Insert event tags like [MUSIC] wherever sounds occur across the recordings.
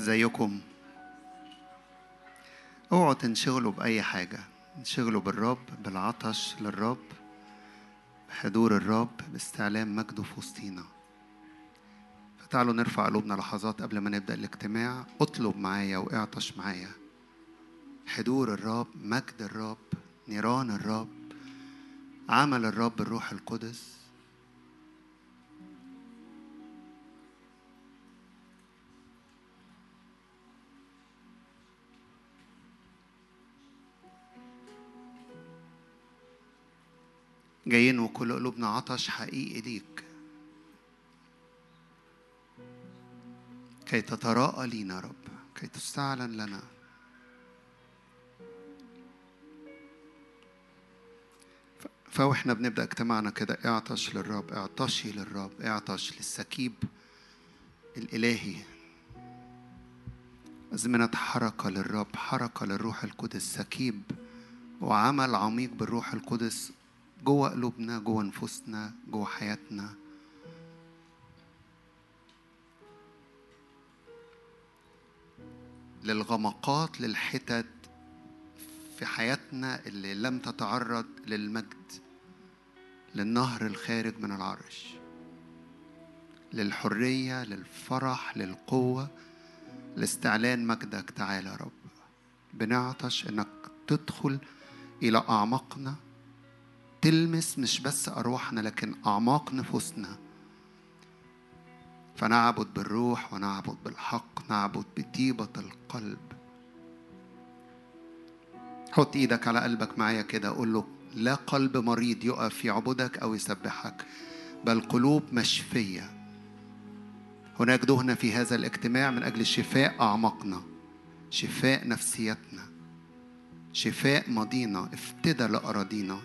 زيكم. اوعوا تنشغلوا بأي حاجة. انشغلوا بالرب بالعطش للرب بحضور الرب باستعلام مجده في وسطينا فتعالوا نرفع قلوبنا لحظات قبل ما نبدأ الاجتماع. اطلب معايا واعطش معايا. حضور الرب مجد الرب نيران الرب عمل الرب الروح القدس. جايين وكل قلوبنا عطش حقيقي ليك. كي تتراءى لينا رب كي تستعلن لنا. فاحنا بنبدأ اجتماعنا كده اعطش للرب اعطشي للرب اعطش للسكيب الإلهي. أزمنة حركة للرب حركة للروح القدس سكيب وعمل عميق بالروح القدس. جوه قلوبنا جوه نفوسنا جوه حياتنا. للغمقات للحتت في حياتنا اللي لم تتعرض للمجد للنهر الخارج من العرش. للحرية للفرح للقوة لاستعلان مجدك تعالى يا رب. بنعطش إنك تدخل إلى اعماقنا تلمس مش بس أرواحنا لكن أعماق نفوسنا. فنعبد بالروح ونعبد بالحق نعبد بطيبة القلب. حط إيدك على قلبك معايا كده قول له لا قلب مريض يقف يعبدك أو يسبحك بل قلوب مشفية. هناك دهنة في هذا الاجتماع من أجل شفاء أعماقنا شفاء نفسيتنا شفاء ماضينا افتدى لأراضينا.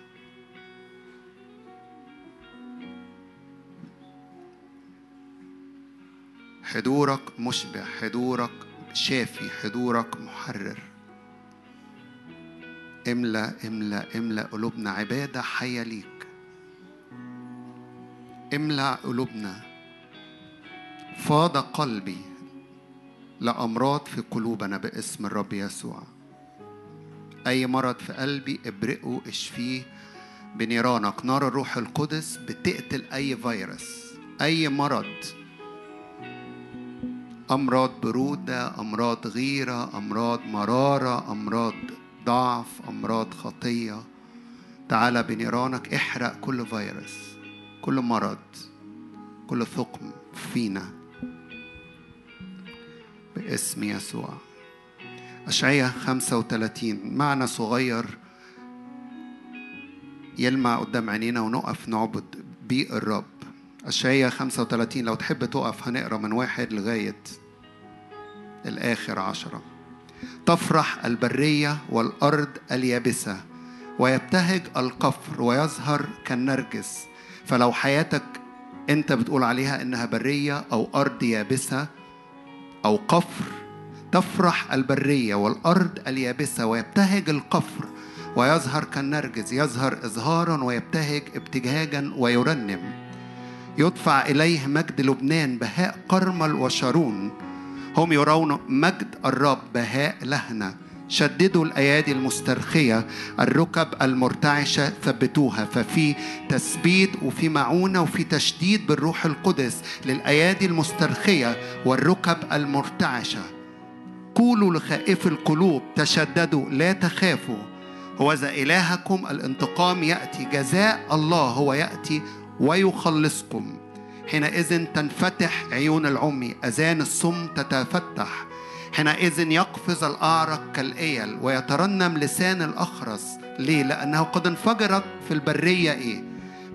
حضورك مشبع حضورك شافي حضورك محرر. املى املى املى قلوبنا عبادة حية ليك. املى قلوبنا. فاض قلبي لأمراض في قلوبنا باسم الرب يسوع. أي مرض في قلبي ابرئه اشفيه بنيرانك. نار الروح القدس بتقتل أي فيروس أي مرض أمراض برودة أمراض غيرة أمراض مرارة أمراض ضعف أمراض خطية. تعالى بنيرانك احرق كل فيروس كل مرض كل ثقم فينا باسم يسوع. أشعية 35 معنى صغير يلمع قدام عينينا ونقف نعبد بيه الرب. أشعية 35 لو تحب تقف هنقرأ من واحد لغاية الآخر عشرة. تفرح البرية والأرض اليابسة ويبتهج القفر ويظهر كالنرجس. فلو حياتك أنت بتقول عليها إنها برية أو أرض يابسة أو قفر تفرح البرية والأرض اليابسة ويبتهج القفر ويظهر كالنرجس. يظهر إظهارا ويبتهج ابتهاجا ويرنم. يدفع إليه مجد لبنان بهاء قرمل وشارون. هم يرون مجد الرب بهاء لهنا شددوا الأيادي المسترخية. الركب المرتعشة ثبتوها. ففي تثبيت وفي معونة وفي تشديد بالروح القدس للأيادي المسترخية والركب المرتعشة. قولوا لخائف القلوب. تشددوا. لا تخافوا. هو إلهكم. الانتقام يأتي. جزاء الله هو يأتي. ويخلصكم حينئذ تنفتح عيون العمي أذان الصم تتفتح حينئذ يقفز الأعرق كالإيل ويترنم لسان الأخرس ليه؟ لأنه قد انفجرت في البرية إيه؟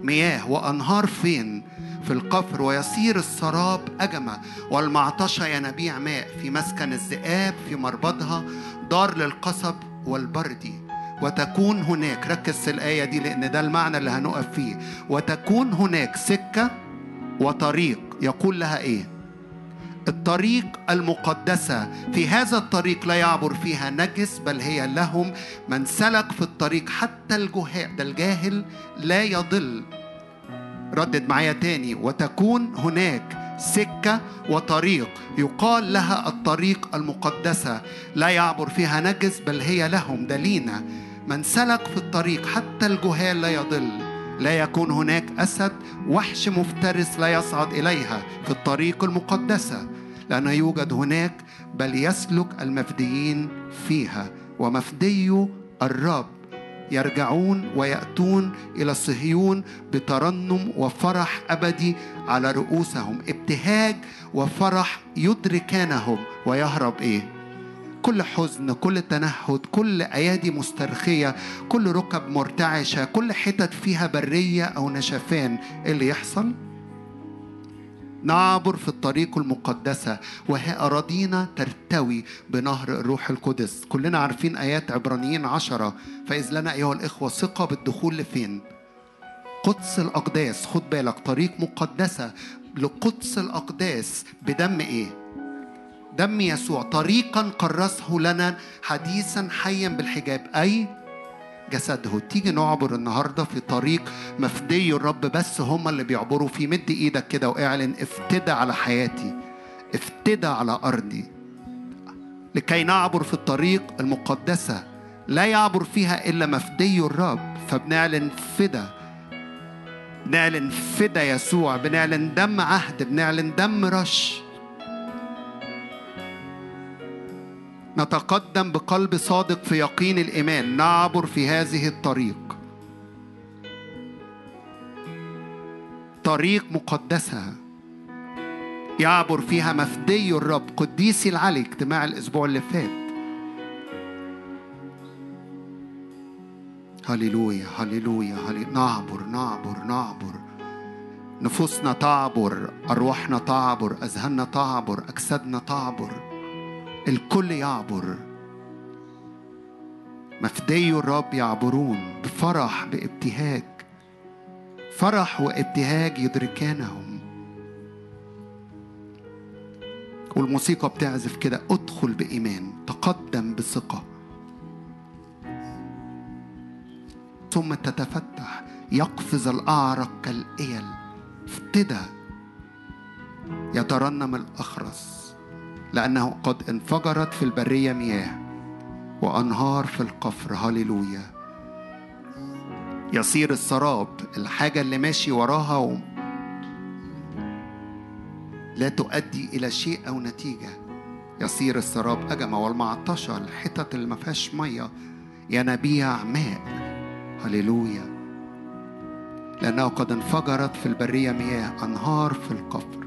مياه وأنهار فين؟ في القفر ويصير السراب أجمة والمعطشة ينابيع ماء في مسكن الذئاب في مربضها دار للقصب والبردي وتكون هناك. ركز في الآية دي لأن ده المعنى اللي هنقف فيه. وتكون هناك سكة وطريق. يقول لها إيه؟ الطريق المقدسة. في هذا الطريق لا يعبر فيها نجس بل هي لهم من سلك في الطريق. حتى الجهال ده الجاهل لا يضل. ردد معايا تاني. وتكون هناك سكة وطريق. يقال لها الطريق المقدسة. لا يعبر فيها نجس بل هي لهم. دلينا. من سلك في الطريق حتى الجهال لا يضل. لا يكون هناك أسد وحش مفترس لا يصعد إليها في الطريق المقدسة. لأن يوجد هناك بل يسلك المفديين فيها. ومفدي الرب يرجعون ويأتون إلى صهيون بترنم وفرح أبدي على رؤوسهم. ابتهاج وفرح يدركانهم. ويهرب إيه؟ كل حزن كل تنهد كل أيادي مسترخية كل ركب مرتعشة كل حتت فيها برية أو نشفان إيه اللي يحصل؟ نعبر في الطريق المقدسة وهي أراضينا ترتوي بنهر الروح القدس. كلنا عارفين آيات عبرانيين عشرة. فإذ لنا أيها الإخوة ثقة بالدخول لفين؟ قدس الأقداس. خد بالك طريق مقدسة لقدس الأقداس بدم إيه؟ دم يسوع. طريقا قرصه لنا حديثا حيا بالحجاب. أي جسده. تيجي نعبر النهاردة في طريق مفدي الرب بس هم اللي بيعبروا فيه. مد إيدك كده وإعلن افتدى على حياتي. افتدى على أرضي. لكي نعبر في الطريق المقدسة. لا يعبر فيها إلا مفدي الرب. فبنعلن فدى. بنعلن فدى يسوع. بنعلن دم عهد. بنعلن دم رش. نتقدم بقلب صادق في يقين الإيمان. نعبر في هذه الطريق. طريق مقدسة. يعبر فيها مفدي الرب قديسي العلي اجتماع الأسبوع اللي فات. هللويا هللويا. نعبر نعبر نعبر. نفوسنا تعبر أرواحنا تعبر أذهاننا تعبر أجسادنا تعبر. الكل يعبر. مفدي الرب يعبرون بفرح بابتهاج. فرح وابتهاج يدركانهم. والموسيقى بتعزف كده ادخل بإيمان تقدم بثقة. ثم تتفتح يقفز الأعرق كالإيل. افتدى يترنم الأخرس. لأنه قد انفجرت في البرية مياه وأنهار في القفر. هللويا. يصير السراب الحاجة اللي ماشي وراها و... لا تؤدي إلى شيء أو نتيجة. يصير السراب أجمع والمعطشة الحتت اللي ما فيهاش مية ينابيع ماء. هللويا. لأنه قد انفجرت في البرية مياه أنهار في القفر.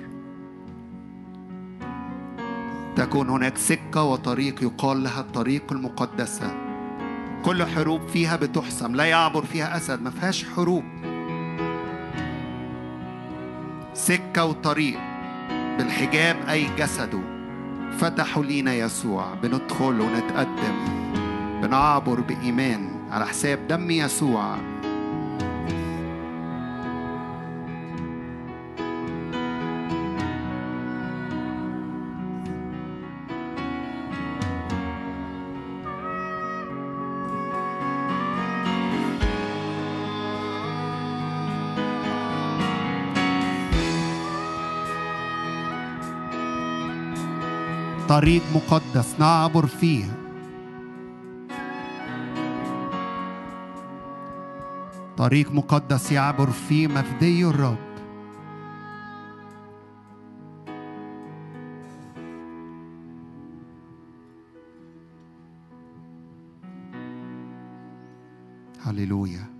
تكون هناك سكة وطريق يقال لها الطريق المقدسة كل حروب فيها بتحسم لا يعبر فيها أسد ما فيهاش حروب. سكة وطريق بالحجاب أي جسده فتحوا لينا يسوع بندخل ونتقدم بنعبر بإيمان على حساب دم يسوع. طريق مقدس نعبر فيه. طريق مقدس يعبر فيه مفدي الرب. هللويا.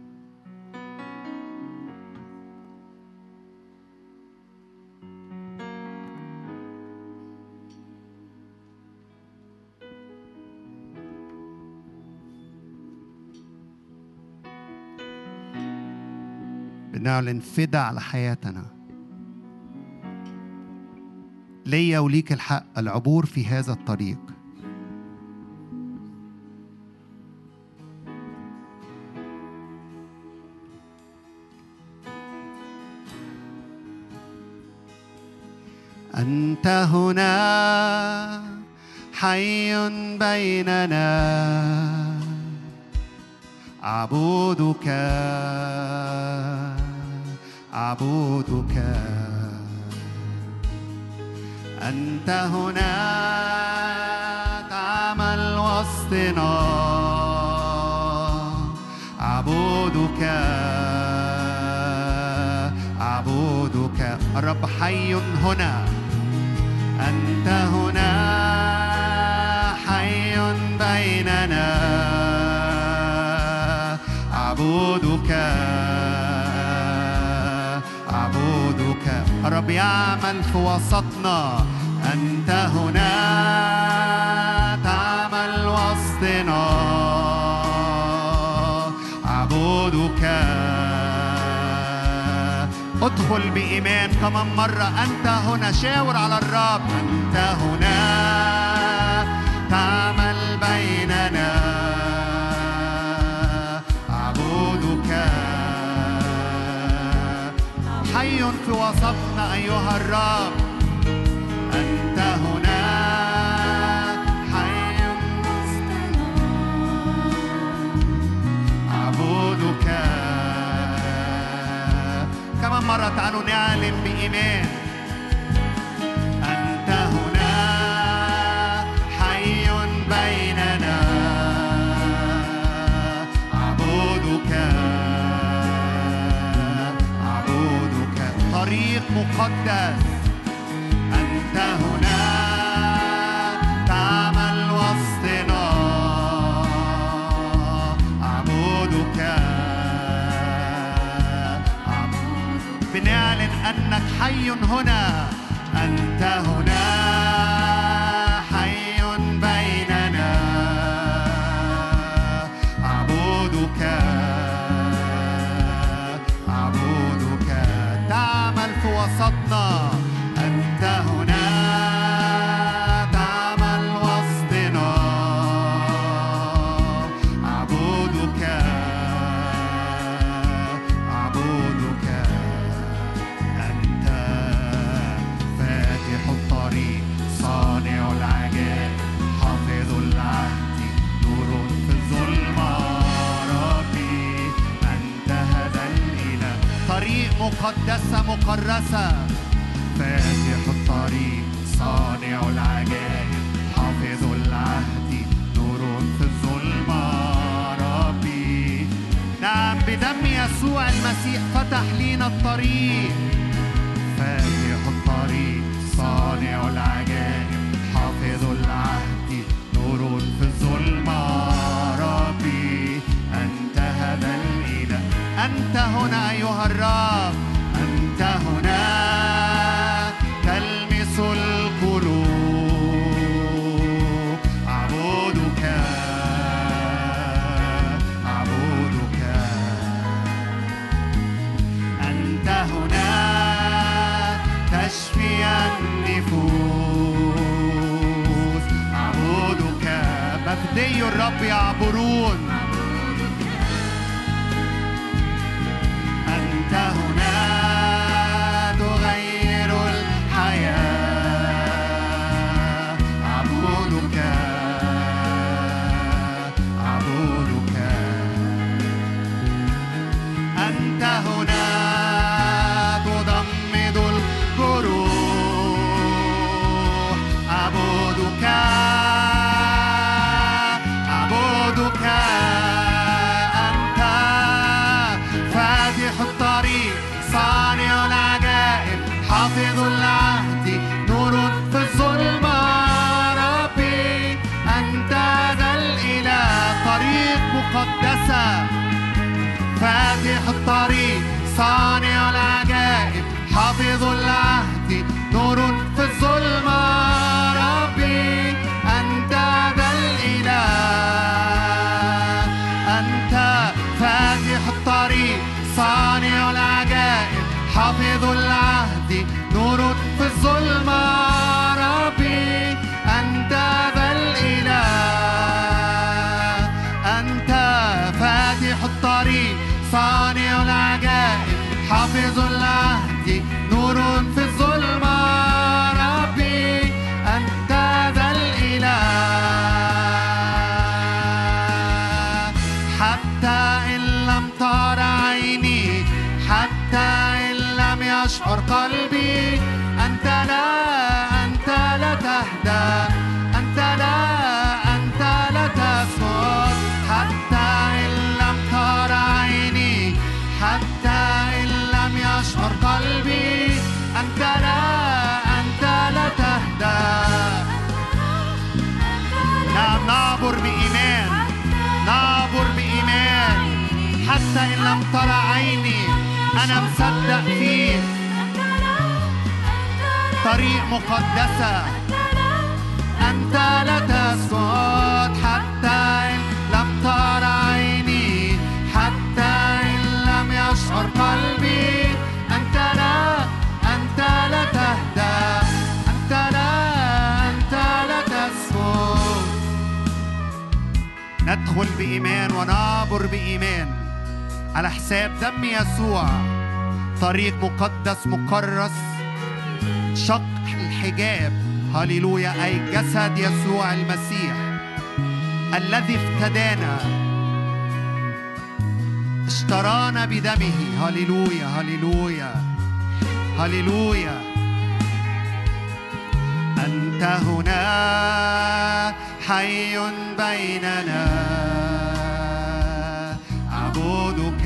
بنعلن فدا على حياتنا. ليا وليك الحق العبور في هذا الطريق. أنت هنا حي بيننا. أعبدك أعبدك. أنت هنا تعمل وسطنا أعبدك. أعبدك. الرب حي هنا. أنت هنا حي بيننا. الرب يعمل في وسطنا أنت هنا. تعمل وسطنا أعبدك ادخل بإيمان كمان مرة أنت هنا. شاور على الرب. أنت هنا. تعمل بيننا أعبدك حي في وسطنا. أيها الرب أنت هنا حي. أعبدك. كمان مرة تعالوا نعلن بإيمان. طريق مقدس أنت هنا تعمل وسطنا أعبدك. أعبدك. بنعلن أنك حي هنا. أنت هنا مقرسة فاتح الطريق صانع العجائب حافظ العهد نور في الظلمة. ربي. نعم بدم يسوع المسيح فتح لينا الطريق. فاتح الطريق صانع العجائب حافظ العهد نور في الظلمة. ربي أنت هذا الإله. أنت هنا أيها الرب. حتى إن لم تر عيني حتى إن لم يشعر قلبي. أنا مصدق فيه. طريق مقدسة. أنت لا تسقط حتى إن لم تر عيني حتى إن لم يشعر قلبي. أنت لا أنت لا تهدى. أنت لا أنت لا تسقط. ندخل بإيمان ونعبر بإيمان. على حساب دم يسوع. طريق مقدس مكرس شق الحجاب. هللويا أي جسد يسوع المسيح الذي افتدانا. اشترانا بدمه. هللويا هللويا هللويا. أنت هنا حي بيننا. أعبدك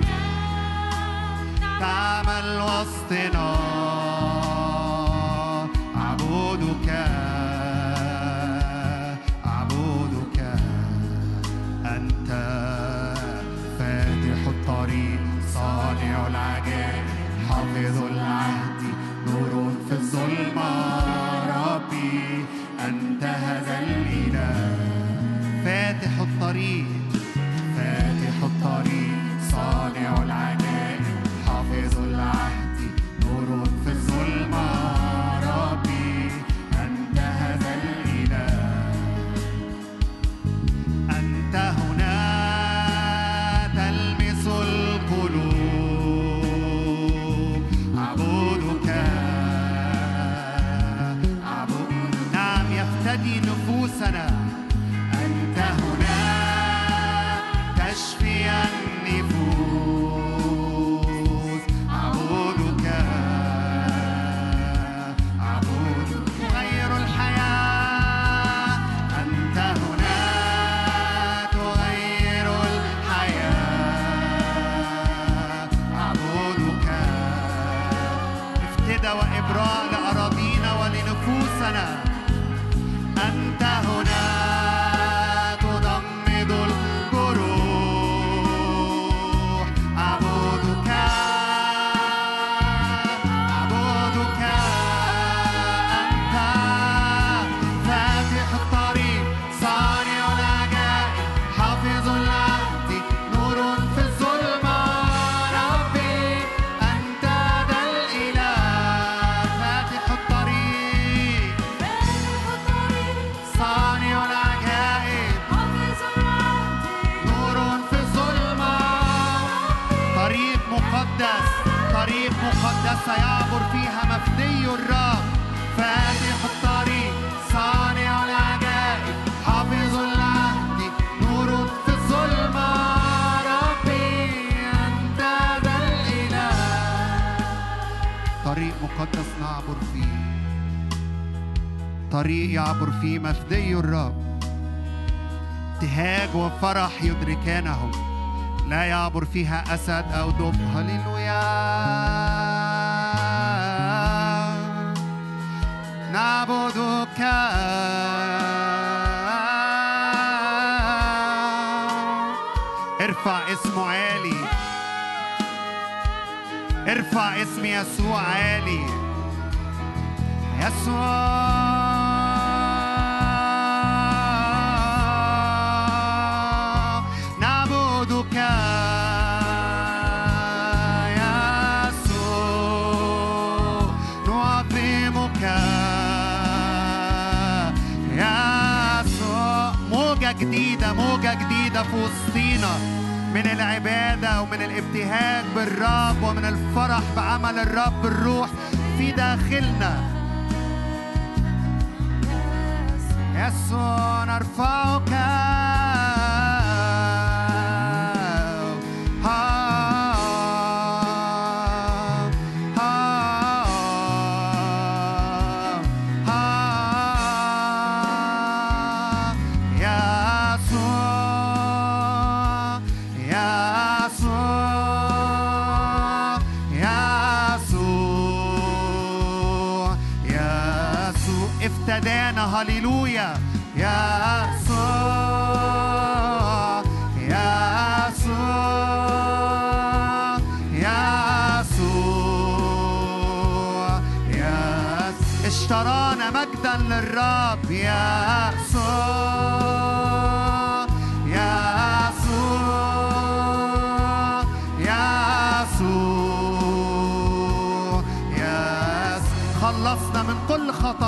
تعمل وسطنا يعبر فيه مفدي الرب. ابتهاج وفرح يدركانهم. لا يعبر فيها أسد أو دب. هللويا. نعبدك. ارفع اسمه عالي. ارفع اسم يسوع عالي. يسوع. في وسطينا من العبادة ومن الابتهاج بالرب ومن الفرح بعمل الرب الروح في داخلنا. يسوع نرفعك.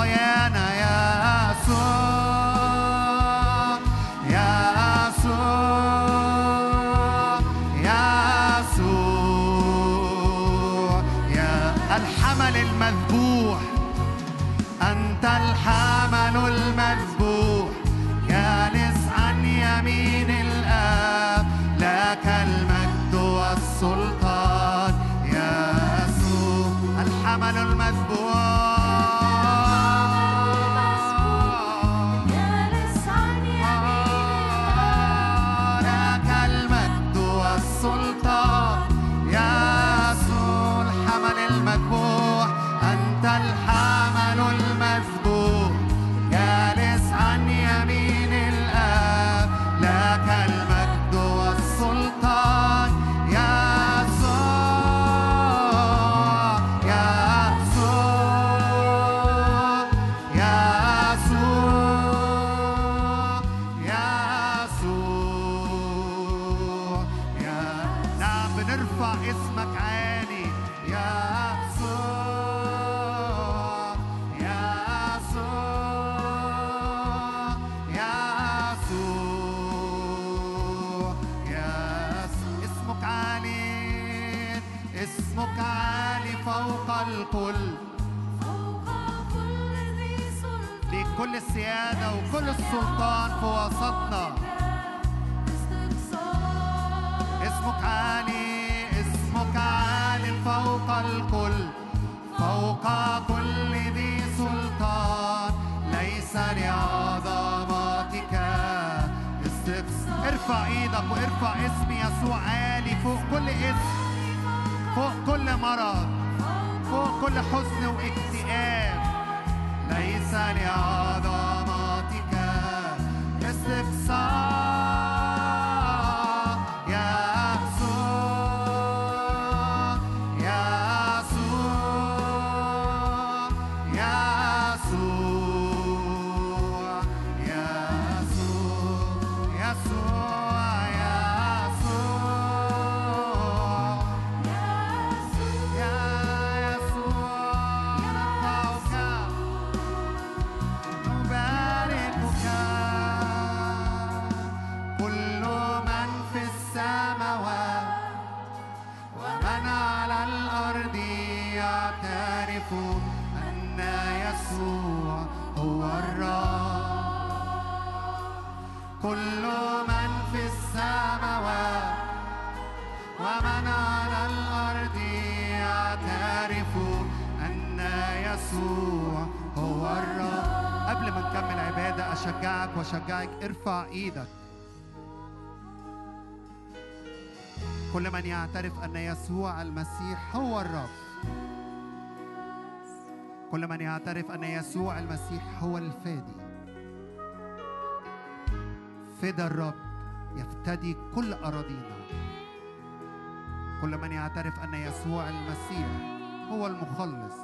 كل كل من في السماوات ومن على الأرض يعترف أن يسوع هو الرب. قبل ما نكمل عبادة أشجعك وأشجعك ارفع إيدك. كل من يعترف أن يسوع المسيح هو الرب. كل من يعترف أن يسوع المسيح هو الفادي. فدى الرب يفتدي كل أراضينا. كل من يعترف أن يسوع المسيح هو المخلص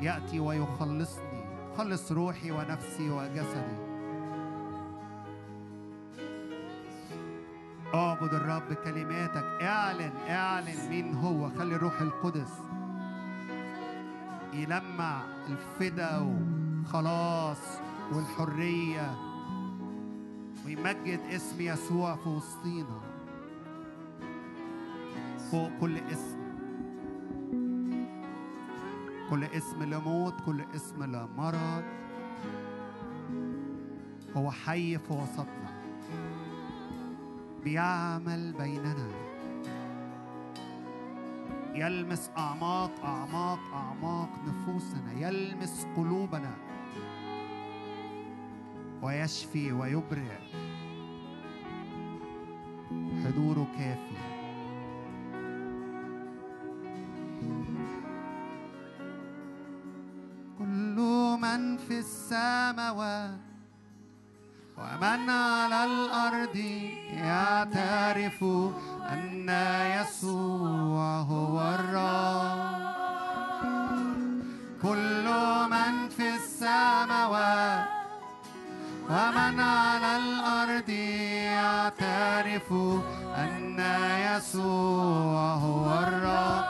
يأتي ويخلصني خلص روحي ونفسي وجسدي. اعبد الرب بكلماتك اعلن اعلن مين هو خلي الروح القدس يلمع الفدا والخلاص والحرية. ويمجد اسم يسوع في وسطينا فوق كل اسم. كل اسم لموت كل اسم لمرض. هو حي في وسطنا. بيعمل بيننا. يلمس أعماق أعماق أعماق نفوسنا. يلمس قلوبنا. ويشفي ويبرئ. حضوره كافي. كل من في السماوات ومن على الأرض يعترف أن يسوع يعرف أن يسوع هو الرب.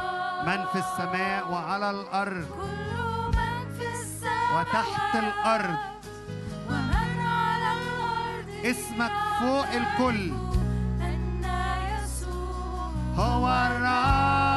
من في السماء وعلى الأرض. كل من في السماء وتحت الأرض. ومن على الأرض اسمك فوق الكل. أن يسوع هو الرب.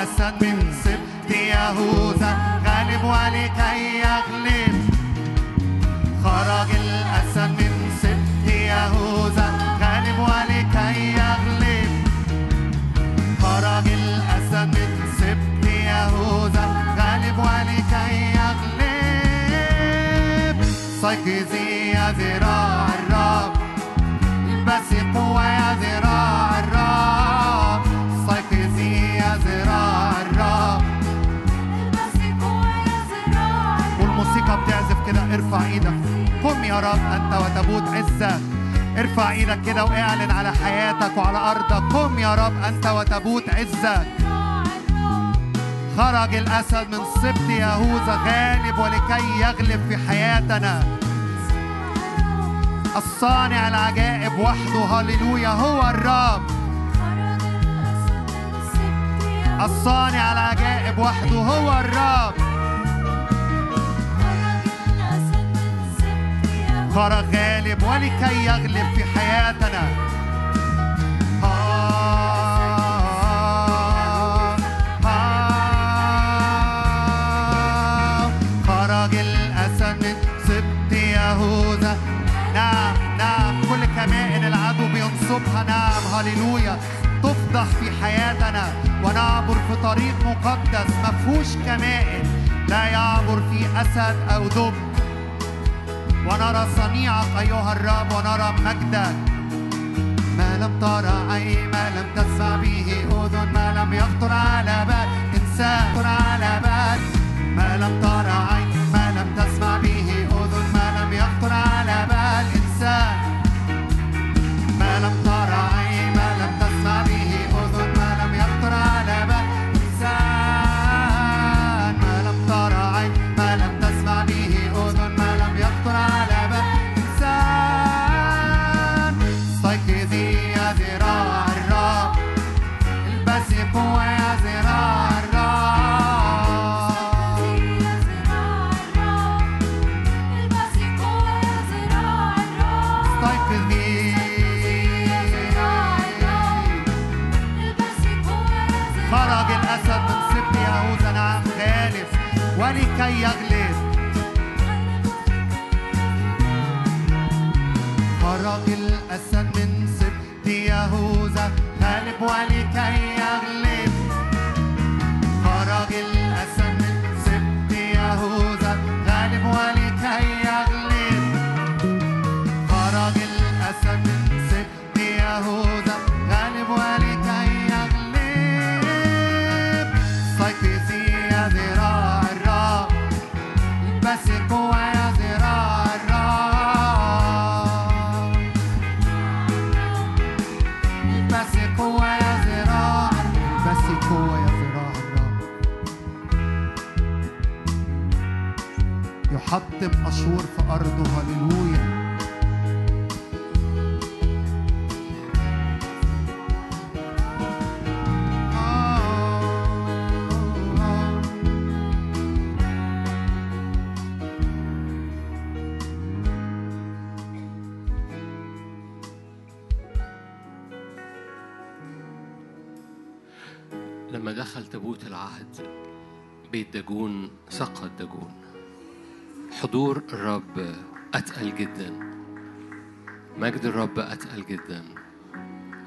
الأسد من سبط يهوذا غالب ولكي يغلب. خرج الأسد من سبط يهوذا غالب ولكي يغلب. خرج الأسد من سبط يهوذا غالب ولكي يغلب. استيقظي يا ارفع إيدك. قم يا رب أنت وتبوت عزك ارفع إيدك كده واعلن على حياتك وعلى أرضك. قم يا رب أنت وتبوت عزك خرج الأسد من سبط يهوذا غالب ولكي يغلب في حياتنا. الصانع العجائب وحده هللويا هو الرب. الصانع العجائب وحده هو الرب. خرج غالب ولكي يغلب في حياتنا. آه، آه. خرج الأسد من يهوذا. نعم نعم كل كمائن العدو بينصبها نعم هللويا. تفضح في حياتنا ونعبر في طريق مقدس. مفهوش كمائن. لا يعبر فيه أسد أو دب. ونرى صنيعك أيها الرب ونرى مجدك ما لم ترى عين ما لم تسمع به أذن ما لم يخطر على بال. لما دخل تابوت العهد بيت داجون سقط داجون. حضور الرب أتقل جدا. مجد الرب أتقل جدا.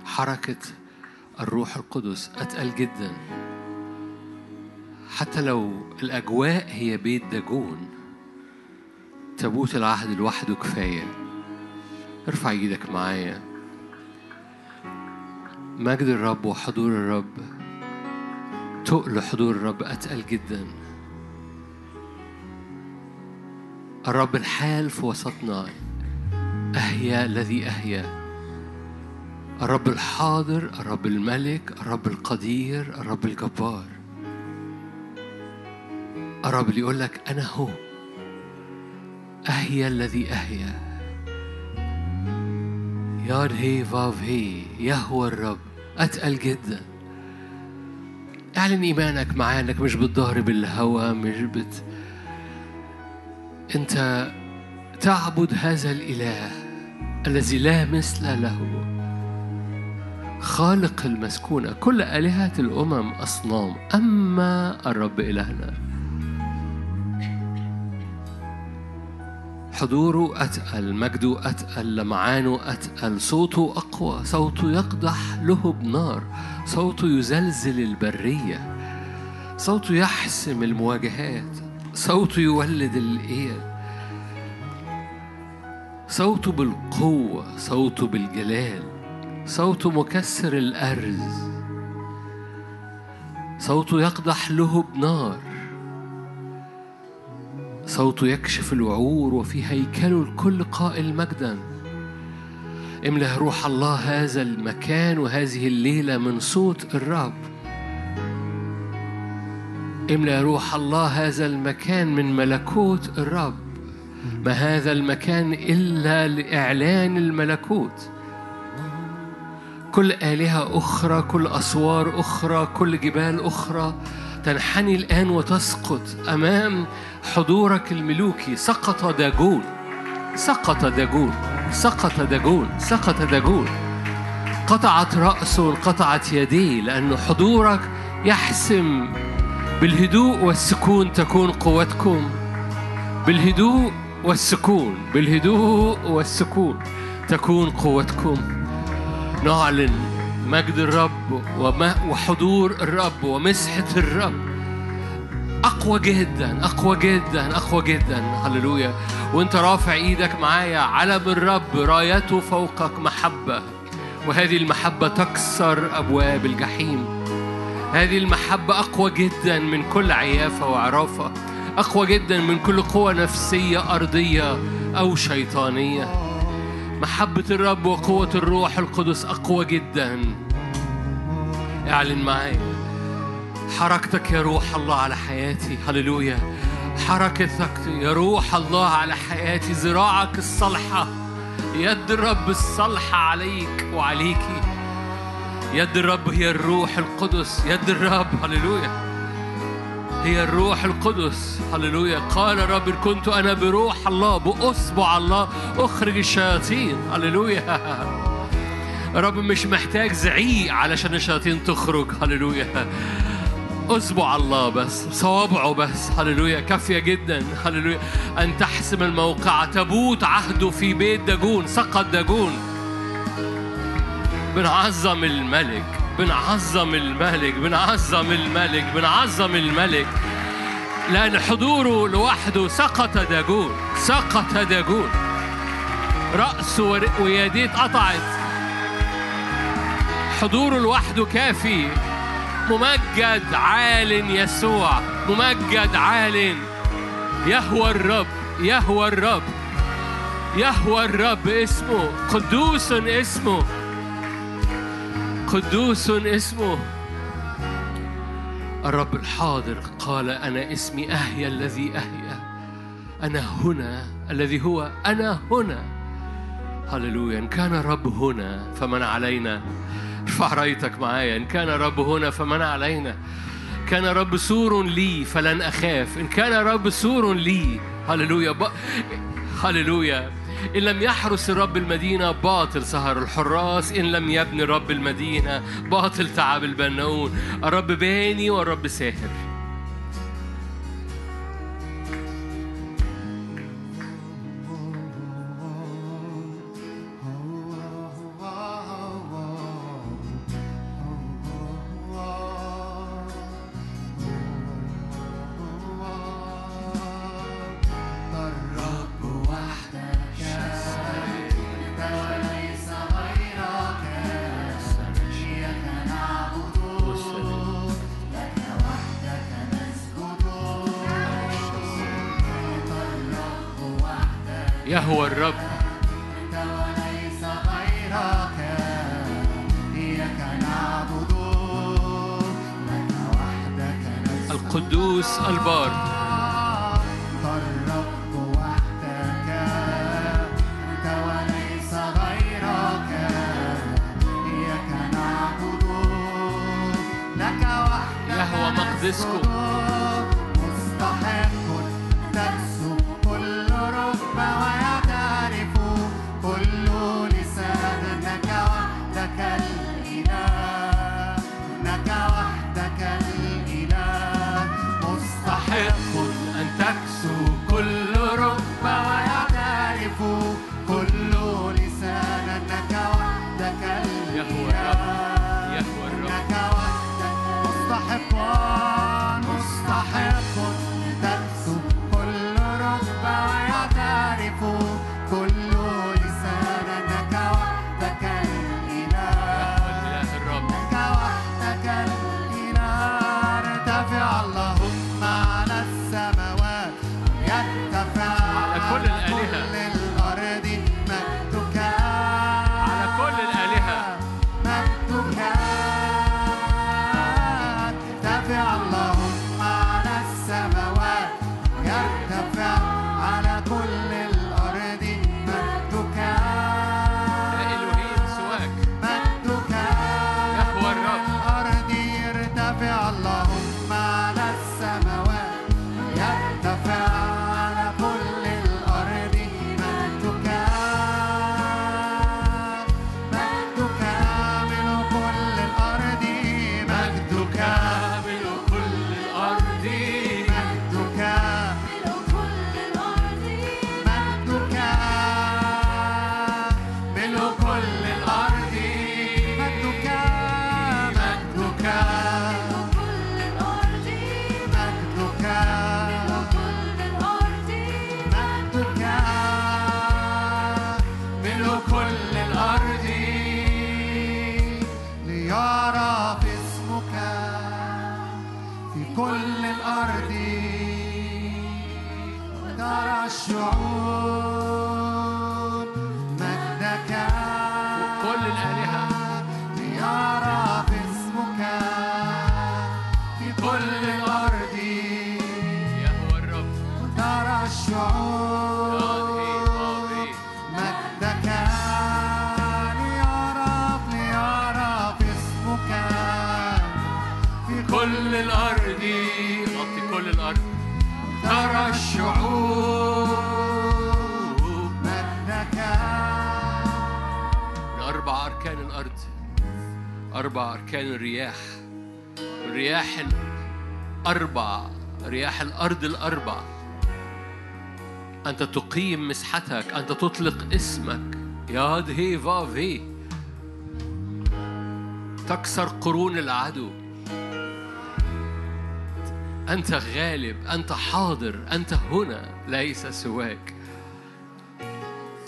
حركة الروح القدس أتقل جدا. حتى لو الأجواء هي بيت داجون تابوت العهد لوحده كفاية. ارفع إيدك معايا. مجد الرب وحضور الرب تقل حضور الرب أتقل جدا الرب الحال في وسطنا أهيا الذي أهيا الرب الحاضر الرب الملك الرب القدير الرب الجبار الرب اللي يقول لك أنا هو أهيا الذي أهيا ياد هي فاف هي يهوى الرب أتقل جدا اعلن إيمانك معاه إنك مش بتضارب الهوى مش بت أنت تعبد هذا الإله الذي لا مثل له. خالق المسكونة كل آلهة الأمم أصنام أما الرب إلهنا. حضوره أتقل مجده أتقل لمعانه أتقل صوته أقوى صوته يقدح لهب نار صوته يزلزل البرية صوته يحسم المواجهات صوته يولد الإيل صوته بالقوة صوته بالجلال صوته مكسر الأرز صوته يقدح لهب نار صوته يكشف الوعور وفي هيكله الكل قائل مجدا. املأ روح الله هذا المكان وهذه الليلة من صوت الرب. املأ روح الله هذا المكان من ملكوت الرب. ما هذا المكان إلا لإعلان الملكوت. كل آلهة أخرى كل أسوار أخرى كل جبال أخرى تنحني الآن وتسقط أمام حضورك الملوكي. سقط داجون سقط داجون سقط داجون سقط داجون قطعت رأسه انقطعت يديه لأن حضورك يحسم. بالهدوء والسكون تكون قوتكم. بالهدوء والسكون. بالهدوء والسكون تكون قوتكم. نعلن مجد الرب وحضور الرب ومسحة الرب. أقوى جدا أقوى جدا أقوى جدا. هللويا. وأنت رافع إيدك معايا علم الرب رايته فوقك محبة. وهذه المحبة تكسر أبواب الجحيم. هذه المحبة أقوى جدا من كل عيافة وعرافة. أقوى جدا من كل قوة نفسية أرضية أو شيطانية. محبة الرب وقوة الروح القدس أقوى جدا. اعلن معايا حركتك يا روح الله على حياتي. هللويا. حركتك يا روح الله على حياتي. ذراعك الصالحة يد الرب الصالحة عليك وعليكي يد الرب هي الروح القدس. يد الرب. هللويا. هي الروح القدس. هللويا. قال إن كنت أنا بروح الله بأصبع الله أخرج الشياطين. هللويا. الرب مش محتاج زعيق علشان الشياطين تخرج. هللويا. أصبع الله بس صوابعه بس. هللويا. كافية جدا. هللويا. أن تحسم الموقع. تبوت عهده في بيت داجون. سقط داجون. بنعظم الملك. بنعظم الملك بنعظم الملك بنعظم الملك. لأن حضوره لوحده سقط داجون سقط داجون رأسه ويديه اتقطعت. حضوره لوحده كافي. ممجد عال يسوع ممجد عال يهوى الرب يهوى الرب يهوى الرب اسمه قدوس اسمه. قدوس اسمه. الرب الحاضر قال أنا اسمي أهيا الذي أهيا أنا هنا الذي هو أنا هنا. هللويا. إن كان الرب هنا فمن علينا. ارفع رأيتك معايا. إن كان الرب هنا فمن علينا. كان الرب سور لي فلن أخاف. إن كان الرب سور لي. هللويا. ب... هللويا. إن لم يحرس الرب المدينة باطل سهر الحراس إن لم يبني الرب المدينة باطل تعب البناؤون الرب باني والرب ساهر. يهوى الرب. أنت وليس غيرك إياك نعبد لك وحدك القدوس البار. فالرب وحدك أنت وليس غيرك إياك نعبد لك وحدك يهوى مقدسكم. الأرض الأربع. أنت تقيم مسحتك أنت تطلق اسمك. ياد هي فاف هي تكسر قرون العدو. أنت غالب أنت حاضر أنت هنا ليس سواك.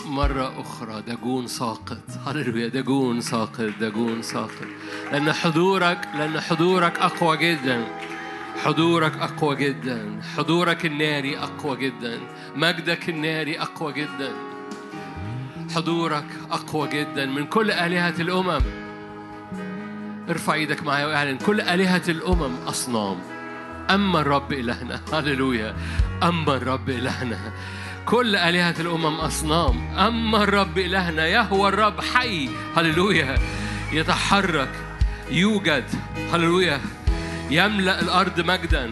مرة أخرى دجون ساقط. هللويا دجون ساقط دجون ساقط. لأن حضورك لأن حضورك أقوى جدا. حضورك أقوى جدا. حضورك الناري أقوى جدا. مجدك الناري أقوى جدا. حضورك أقوى جدا. من كل آلهة الأمم. ارفع إيدك معايا واعلن كل آلهة الأمم أصنام. أما الرب إلهنا. هللويا. أما الرب إلهنا. كل آلهة الأمم أصنام. أما الرب إلهنا. يهوى الرب حي. هللويا. يتحرك. يوجد. هللويا. يملأ الأرض مجدا.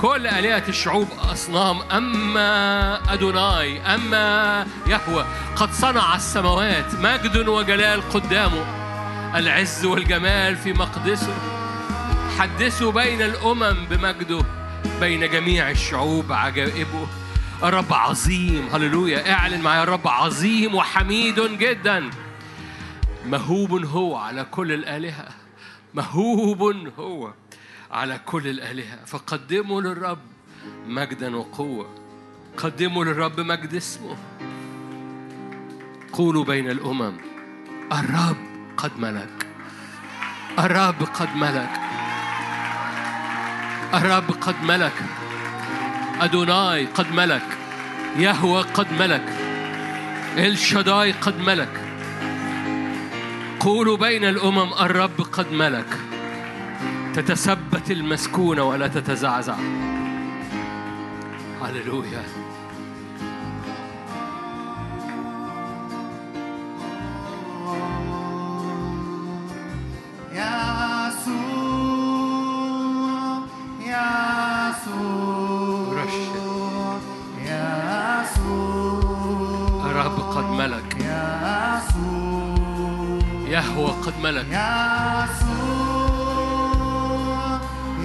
كل آلهة الشعوب أصنام أما أدوناي أما يهوى. قد صنع السماوات مجد وجلال قدامه العز والجمال في مقدسه. حدثوا بين الأمم بمجده. بين جميع الشعوب عجائبه. الرب عظيم هللويا. اعلن معايا الرب عظيم وحميد جدا. مهوب هو على كل الآلهة. مهوب هو. على كل الآلهة. فقدموا للرب مجدا وقوة. قدموا للرب مجد اسمه. قولوا بين الأمم الرب قد ملك. الرب قد ملك. الرب قد ملك. أدوناي قد ملك. يهوى قد ملك. الشداي قد ملك. قولوا بين الأمم الرب قد ملك. تتثبت المسكونة ولا تتزعزع. هللويا. يسوع يسوع رشد يسوع قد ملك. يسوع يهوى قد ملك. يسوع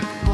that.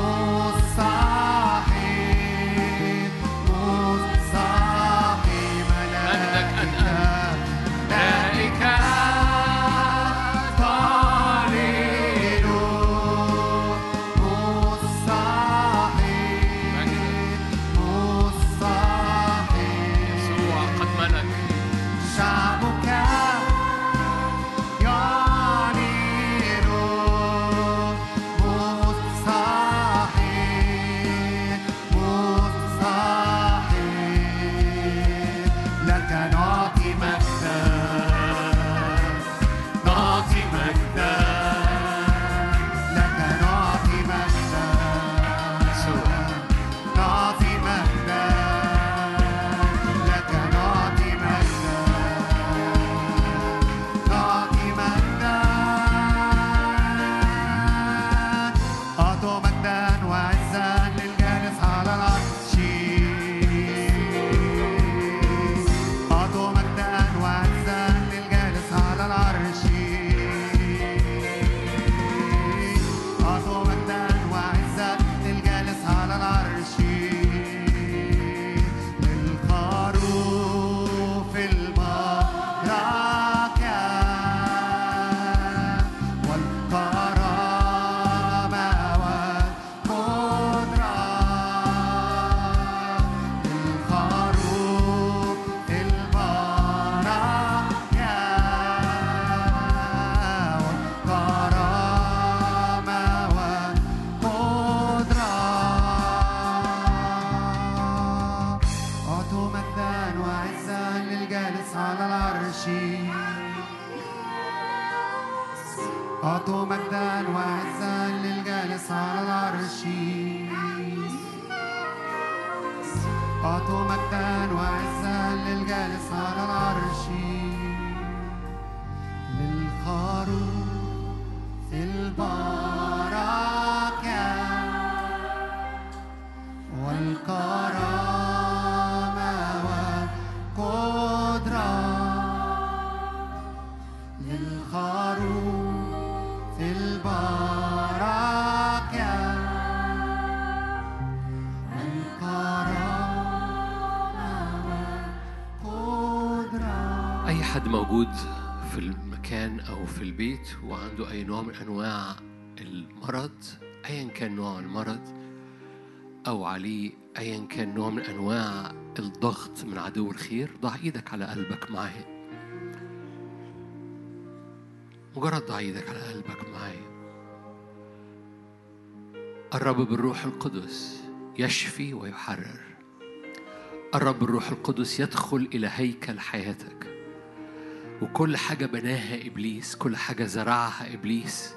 للجالس على العرش أعطوا مجدا وعزا للجالس على العرش أعطوا مجدا وعزا للجالس على العرش للخروف البركة والكرامة موجود في المكان أو في البيت وعنده أي نوع من أنواع المرض أيا كان نوع المرض أو عليه أيا كان نوع من أنواع الضغط من عدو الخير ضع إيدك على قلبك معايا. مجرد ضع إيدك على قلبك معايا. الرب بالروح القدس يشفي ويحرر. الرب الروح القدس يدخل إلى هيكل حياتك. وكل حاجة بناها إبليس كل حاجة زرعها إبليس.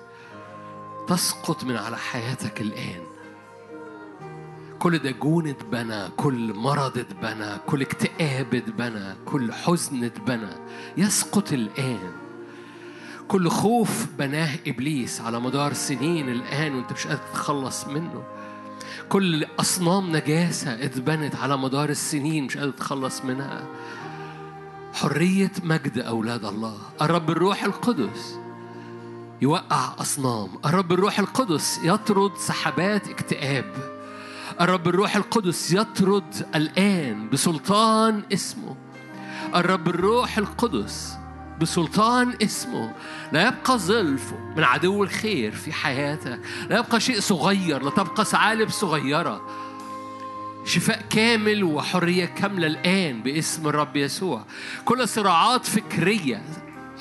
تسقط من على حياتك الآن. كل دجون اتبنى كل مرض اتبنى كل اكتئاب اتبنى كل حزن اتبنى. يسقط الآن. كل خوف بناه إبليس على مدار سنين الآن وأنت مش قادر تتخلص منه. كل أصنام نجاسة اتبنت على مدار السنين مش قادر تتخلص منها. حرية مجد أولاد الله. الرب الروح القدس يوقع أصنام. الرب الروح القدس يطرد سحبات اكتئاب. الرب الروح القدس يطرد الآن بسلطان اسمه. الرب الروح القدس بسلطان اسمه. لا يبقى ظلف من عدو الخير في حياتك. لا يبقى شيء صغير. لا تبقى ثعالب صغيرة. شفاء كامل وحرية كاملة الآن باسم الرب يسوع. كل صراعات فكرية.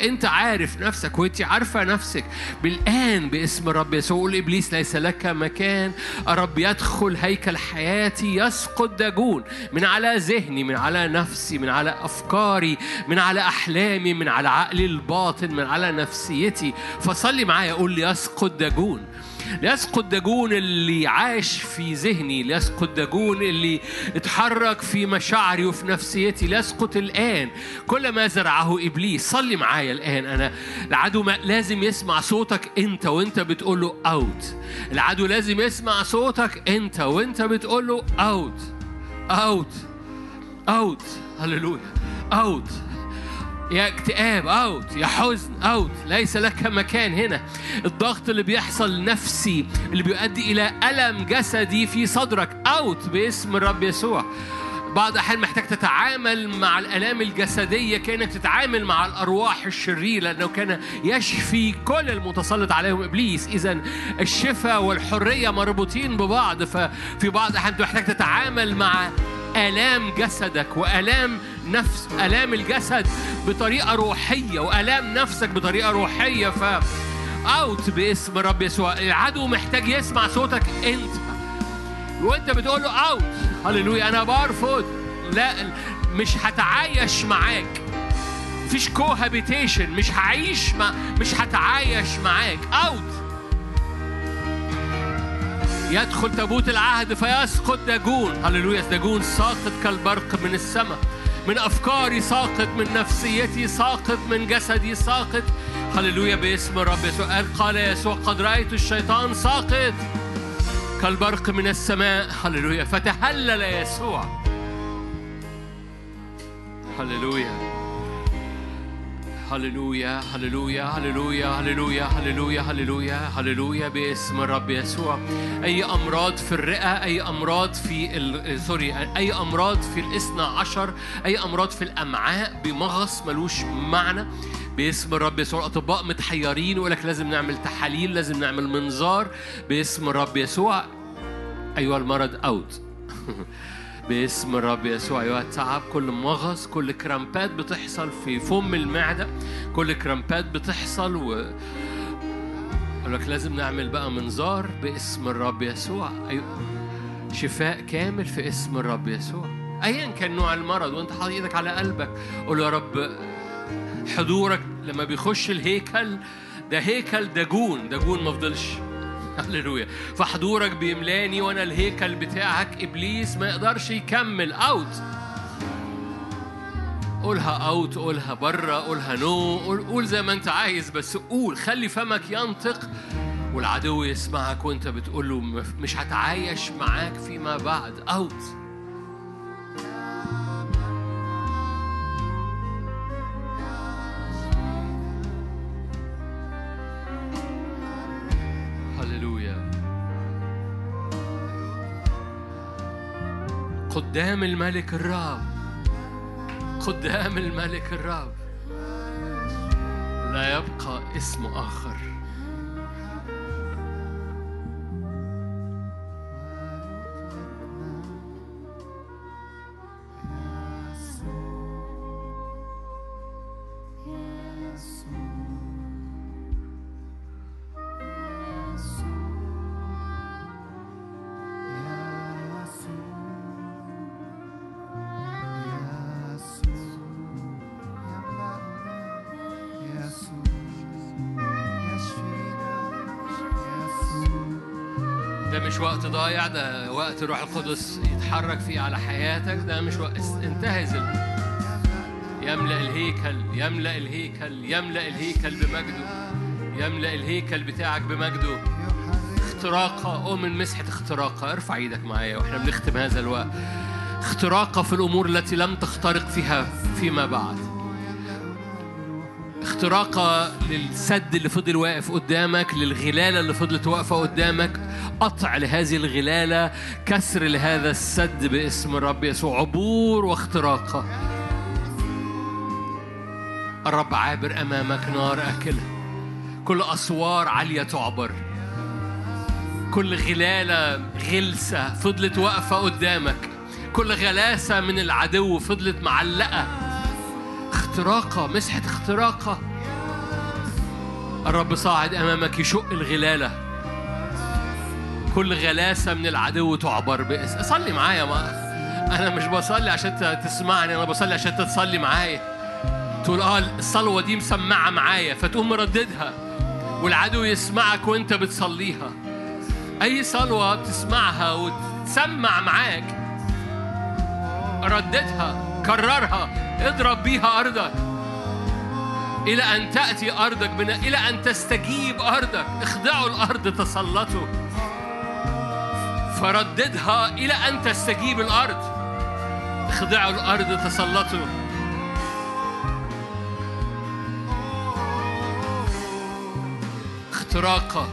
أنت عارف نفسك وأنت عارفة نفسك. بالآن باسم الرب يسوع. قول إبليس ليس لك مكان. الرب يدخل هيكل حياتي يسقط داجون من على ذهني من على نفسي من على أفكاري من على أحلامي من على عقلي الباطن من على نفسيتي. فصلي معايا قول لي يسقط داجون ليسقط داجون اللي عاش في ذهني ليسقط داجون اللي اتحرك في مشاعري وفي نفسيتي ليسقط الآن. كل ما زرعه إبليس صلي معايا الآن أنا. العدو لازم يسمع صوتك أنت وأنت بتقول له أوت العدو لازم يسمع صوتك أنت وأنت بتقول له أوت أوت أوت هللويا أوت يا اكتئاب أوت. يا حزن أوت. ليس لك مكان هنا. الضغط اللي بيحصل نفسي اللي بيؤدي إلى ألم جسدي في صدرك. أوت باسم الرب يسوع. بعض الأحيان محتاج تتعامل مع الآلام الجسدية كأنك تتعامل مع الأرواح الشريرة لأنه كان يشفي كل المتسلط عليهم. إبليس إذا الشفاء والحرية مربوطين ببعض. ففي بعض الأحيان محتاج تتعامل مع آلام جسدك وآلام نفس آلام الجسد بطريقة روحية وآلام نفسك بطريقة روحية ف out باسم الرب يسوع. العدو محتاج يسمع صوتك انت. وانت بتقول له out هللويا. أنا برفض. لا مش هتعايش معاك. مفيش cohabitation مش هعيش مع مش هتعايش معاك. out يدخل تابوت العهد فيسقط داجون. هللويا داجون ساقط كالبرق من السماء من أفكاري ساقط من نفسيتي ساقط من جسدي ساقط. هللويا باسم الرب يسوع. قال يسوع قد رأيت الشيطان ساقط كالبرق من السماء. هللويا فتهلل يسوع. هللويا. هللويا هللويا هللويا هللويا هللويا هللويا هللويا باسم الرب يسوع. أي أمراض في الرئة أي أمراض في. سوري أي أمراض في الاثنى عشر أي أمراض في الأمعاء بمغص ملوش معنى. باسم الرب يسوع. الاطباء متحيرين ويقول لك لازم نعمل تحاليل لازم نعمل منظار. باسم الرب يسوع. أيها المرض اوت [LAUGHS] باسم الرب يسوع. أيها التعب كل مغص كل كرامبات بتحصل في فم المعدة. كل كرامبات بتحصل و لك لازم نعمل بقى منظار باسم الرب يسوع. أيوة. شفاء كامل في اسم الرب يسوع. ايا كان نوع المرض وأنت حاطط إيدك على قلبك قول يا رب حضورك لما بيخش الهيكل ده هيكل داجون داجون ما فضلش. هللويا. فحضورك بيملاني وأنا الهيكل بتاعك. إبليس ما يقدرش يكمل. out قولها out قولها بره قولها no قول, قول زي ما انت عايز بس قول. خلي فمك ينطق والعدو يسمعك وانت بتقول له مش هتعايش معاك فيما بعد. اوت قدام الملك الرب قدام الملك الرب لا يبقى اسم آخر. ضايع ده وقت روح القدس يتحرك فيه على حياتك ده مش وقت. انتهز يملأ الهيكل يملأ الهيكل يملأ الهيكل بمجده يملأ الهيكل بتاعك بمجده. اختراقة أؤمن مسحة اختراقة. ارفع إيدك معايا وإحنا بنختم هذا الوقت. اختراقة في الأمور التي لم تخترق فيها فيما بعد. اختراقة للسد اللي فضل واقف قدامك للغلالة اللي فضلت واقفة قدامك. قطع لهذه الغلالة كسر لهذا السد باسم الرب يسوع عبور واختراقة الرب عابر أمامك نار أكلة كل أسوار عالية تعبر. كل غلالة غلسة فضلت واقفة قدامك. كل غلاسة من العدو فضلت معلقة. اختراقة مسحة اختراقة الرب صاعد أمامك يشق الغلالة. كل غلاسة من العدو تعبر باسم. صلي معايا ما أنا مش بصلي عشان تسمعني أنا بصلي عشان تصلي معايا. تقول آه الصلوة دي مسمعة معايا فتقوم مرددها والعدو يسمعك وأنت بتصليها. أي صلوة بتسمعها وتسمع معاك رددها كررها اضرب بيها أرضك. إلى أن تأتي أرضك بنا إلى أن تستجيب أرضك. اخضعوا الأرض تسلطوا. فرددها إلى أن تستجيب الأرض. اخضعوا الأرض تسلطوا. اختراقة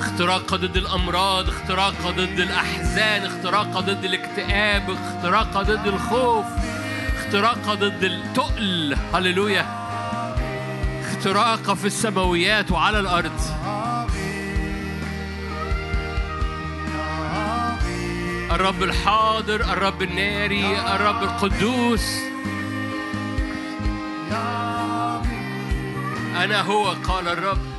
اختراقة ضد الأمراض اختراقة ضد الأحزان اختراقة ضد الاكتئاب اختراقة ضد الخوف اختراقة ضد التقل. هللويا. اختراقة في السماويات وعلى الأرض. الرب الحاضر الرب الناري الرب القدوس. أنا هو قال الرب.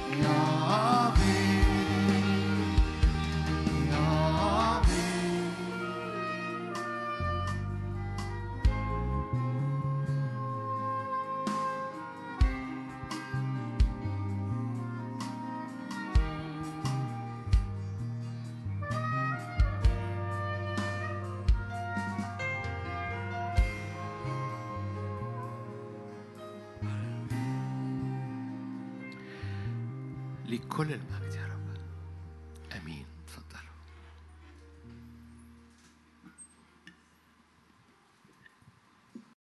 لكل المجد يا رب